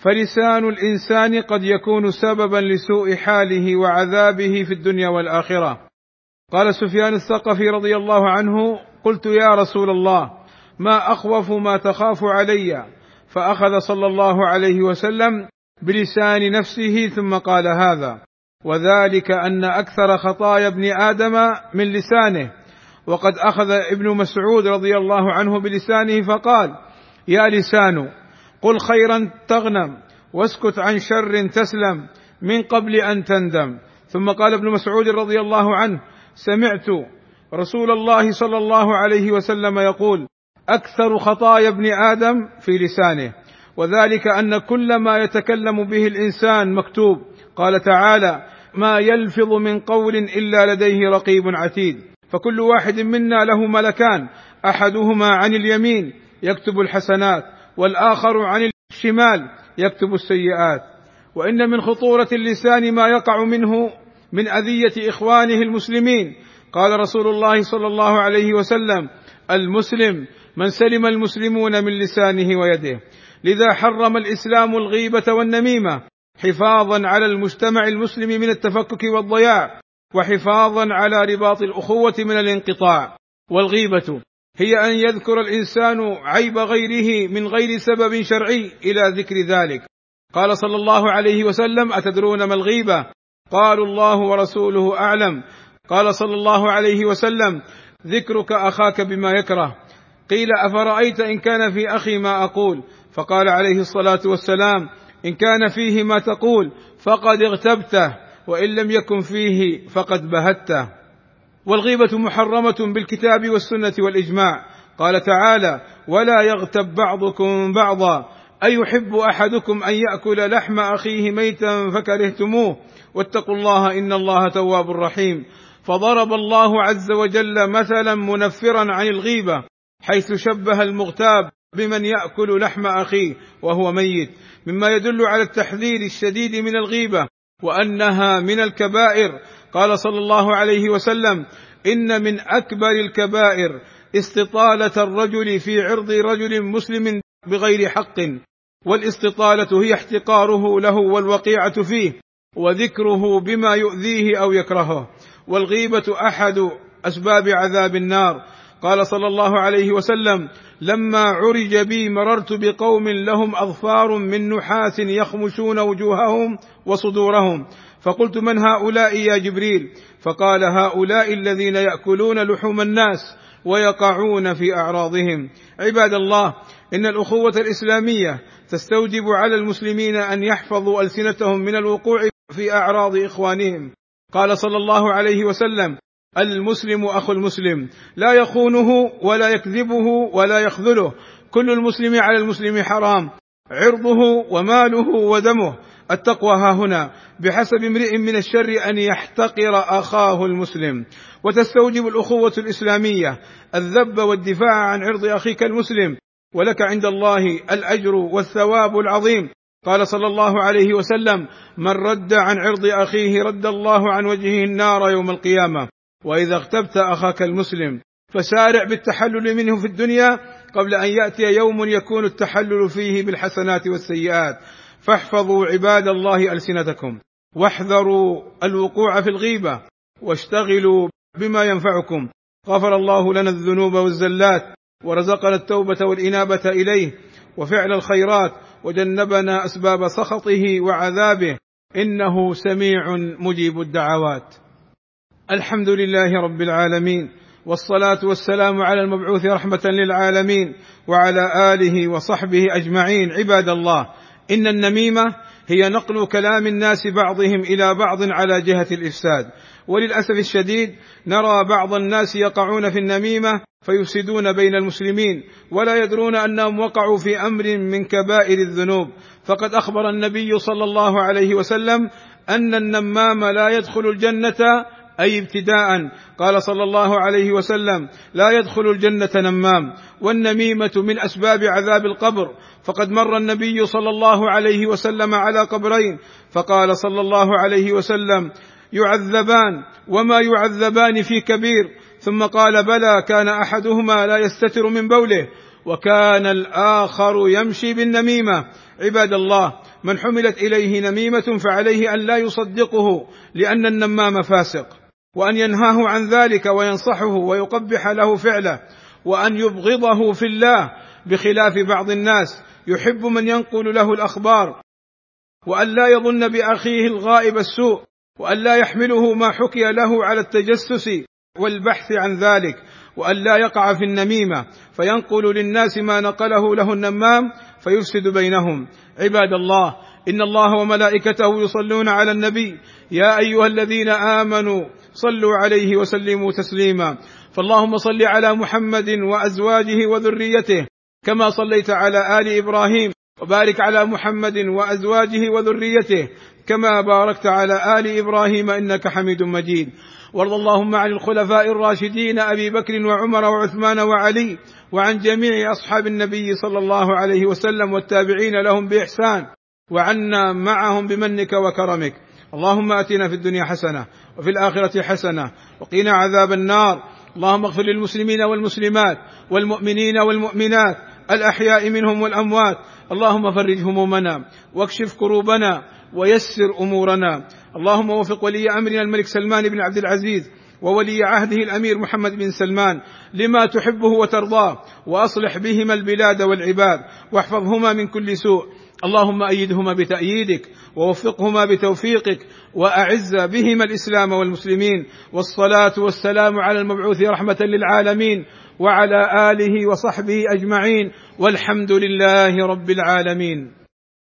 فلسان الإنسان قد يكون سببا لسوء حاله وعذابه في الدنيا والآخرة. قال سفيان الثقفي رضي الله عنه قلت يا رسول الله ما أخوف ما تخاف علي. فأخذ صلى الله عليه وسلم بلسان نفسه ثم قال هذا. وذلك أن أكثر خطايا ابن آدم من لسانه. وقد أخذ ابن مسعود رضي الله عنه بلسانه فقال يا لسان قل خيرا تغنم واسكت عن شر تسلم من قبل أن تندم. ثم قال ابن مسعود رضي الله عنه سمعت رسول الله صلى الله عليه وسلم يقول أكثر خطايا ابن آدم في لسانه وذلك أن كل ما يتكلم به الإنسان مكتوب. قال تعالى ما يلفظ من قول إلا لديه رقيب عتيد. فكل واحد منا له ملكان أحدهما عن اليمين يكتب الحسنات. والآخر عن الشمال يكتب السيئات. وإن من خطورة اللسان ما يقع منه من أذية إخوانه المسلمين. قال رسول الله صلى الله عليه وسلم المسلم من سلم المسلمون من لسانه ويده لذا حرم الإسلام الغيبة والنميمة حفاظا على المجتمع المسلم من التفكك والضياع وحفاظا على رباط الأخوة من الانقطاع. والغيبة هي أن يذكر الإنسان عيب غيره من غير سبب شرعي إلى ذكر ذلك. قال صلى الله عليه وسلم أتدرون ما الغيبه قالوا الله ورسوله أعلم. قال صلى الله عليه وسلم ذكرك أخاك بما يكره. قيل أفرأيت إن كان في أخي ما أقول؟ فقال عليه الصلاة والسلام إن كان فيه ما تقول فقد اغتبته وإن لم يكن فيه فقد بهته. والغيبة محرمة بالكتاب والسنة والإجماع. قال تعالى ولا يغتب بعضكم بعضا أيحب أحدكم أن يأكل لحم أخيه ميتا فكرهتموه؟ واتقوا الله إن الله تواب رحيم. فضرب الله عز وجل مثلا منفرا عن الغيبة حيث شبه المغتاب بمن يأكل لحم أخيه وهو ميت. مما يدل على التحذير الشديد من الغيبة وأنها من الكبائر قال صلى الله عليه وسلم إن من أكبر الكبائر استطالة الرجل في عرض رجل مسلم بغير حق والاستطالة هي احتقاره له والوقيعة فيه وذكره بما يؤذيه أو يكرهه والغيبة أحد أسباب عذاب النار. قال صلى الله عليه وسلم لما عرج بي مررت بقوم لهم أظفار من نحاس يخمشون وجوههم وصدورهم فقلت من هؤلاء يا جبريل؟ فقال هؤلاء الذين يأكلون لحوم الناس ويقعون في أعراضهم. عباد الله إن الأخوة الإسلامية تستوجب على المسلمين أن يحفظوا ألسنتهم من الوقوع في أعراض إخوانهم. قال صلى الله عليه وسلم المسلم أخو المسلم لا يخونه ولا يكذبه ولا يخذله. كل المسلم على المسلم حرام. عرضه وماله ودمه. التقوى ها هنا. بحسب امرئ من الشر أن يحتقر أخاه المسلم. وتستوجب الأخوة الإسلامية الذب والدفاع عن عرض أخيك المسلم. ولك عند الله الأجر والثواب العظيم. قال صلى الله عليه وسلم من رد عن عرض أخيه رد الله عن وجهه النار يوم القيامة. وإذا اغتبت أخاك المسلم فسارع بالتحلل منه في الدنيا قبل أن يأتي يوم يكون التحلل فيه بالحسنات والسيئات. فاحفظوا عباد الله ألسنتكم. واحذروا الوقوع في الغيبة واشتغلوا بما ينفعكم. غفر الله لنا الذنوب والزلات ورزقنا التوبة والإنابة إليه وفعل الخيرات وجنبنا أسباب سخطه وعذابه. إنه سميع مجيب الدعوات. الحمد لله رب العالمين والصلاة والسلام على المبعوث رحمة للعالمين وعلى آله وصحبه أجمعين. عباد الله إن النميمة هي نقل كلام الناس بعضهم إلى بعض على جهة الإفساد. وللأسف الشديد نرى بعض الناس يقعون في النميمة فيفسدون بين المسلمين ولا يدرون أنهم وقعوا في أمر من كبائر الذنوب. فقد أخبر النبي صلى الله عليه وسلم أن النمام لا يدخل الجنة أي ابتداء. قال صلى الله عليه وسلم لا يدخل الجنة نمام والنميمة من أسباب عذاب القبر. فقد مر النبي صلى الله عليه وسلم على قبرين. فقال صلى الله عليه وسلم يعذبان وما يعذبان في كبير. ثم قال بلى كان أحدهما لا يستتر من بوله. وكان الآخر يمشي بالنميمة. عباد الله من حملت إليه نميمة فعليه أن لا يصدقه لأن النمام فاسق. وأن ينهاه عن ذلك وينصحه ويقبح له فعله وأن يبغضه في الله بخلاف بعض الناس يحب من ينقل له الأخبار وأن لا يظن بأخيه الغائب السوء وأن لا يحمله ما حكي له على التجسس والبحث عن ذلك وأن لا يقع في النميمة فينقل للناس ما نقله له النمام فيفسد بينهم. عباد الله إن الله وملائكته يصلون على النبي يا أيها الذين آمنوا صلوا عليه وسلموا تسليما. فاللهم صل على محمد وأزواجه وذريته كما صليت على آل إبراهيم وبارك على محمد وأزواجه وذريته كما باركت على آل إبراهيم إنك حميد مجيد. وارض اللهم عن الخلفاء الراشدين أبي بكر وعمر وعثمان وعلي وعن جميع أصحاب النبي صلى الله عليه وسلم والتابعين لهم بإحسان وعنا معهم بمنك وكرمك. اللهم آتنا في الدنيا حسنة وفي الآخرة حسنة وقنا عذاب النار. اللهم اغفر للمسلمين والمسلمات والمؤمنين والمؤمنات الأحياء منهم والأموات. اللهم فرج همومنا واكشف كروبنا ويسر أمورنا. اللهم وفق ولي أمرنا الملك سلمان بن عبد العزيز وولي عهده الأمير محمد بن سلمان لما تحبه وترضاه وأصلح بهما البلاد والعباد واحفظهما من كل سوء. اللهم أيدهما بتأييدك ووفقهما بتوفيقك وأعز بهما الإسلام والمسلمين والصلاة والسلام على المبعوث رحمة للعالمين وعلى آله وصحبه أجمعين والحمد لله رب العالمين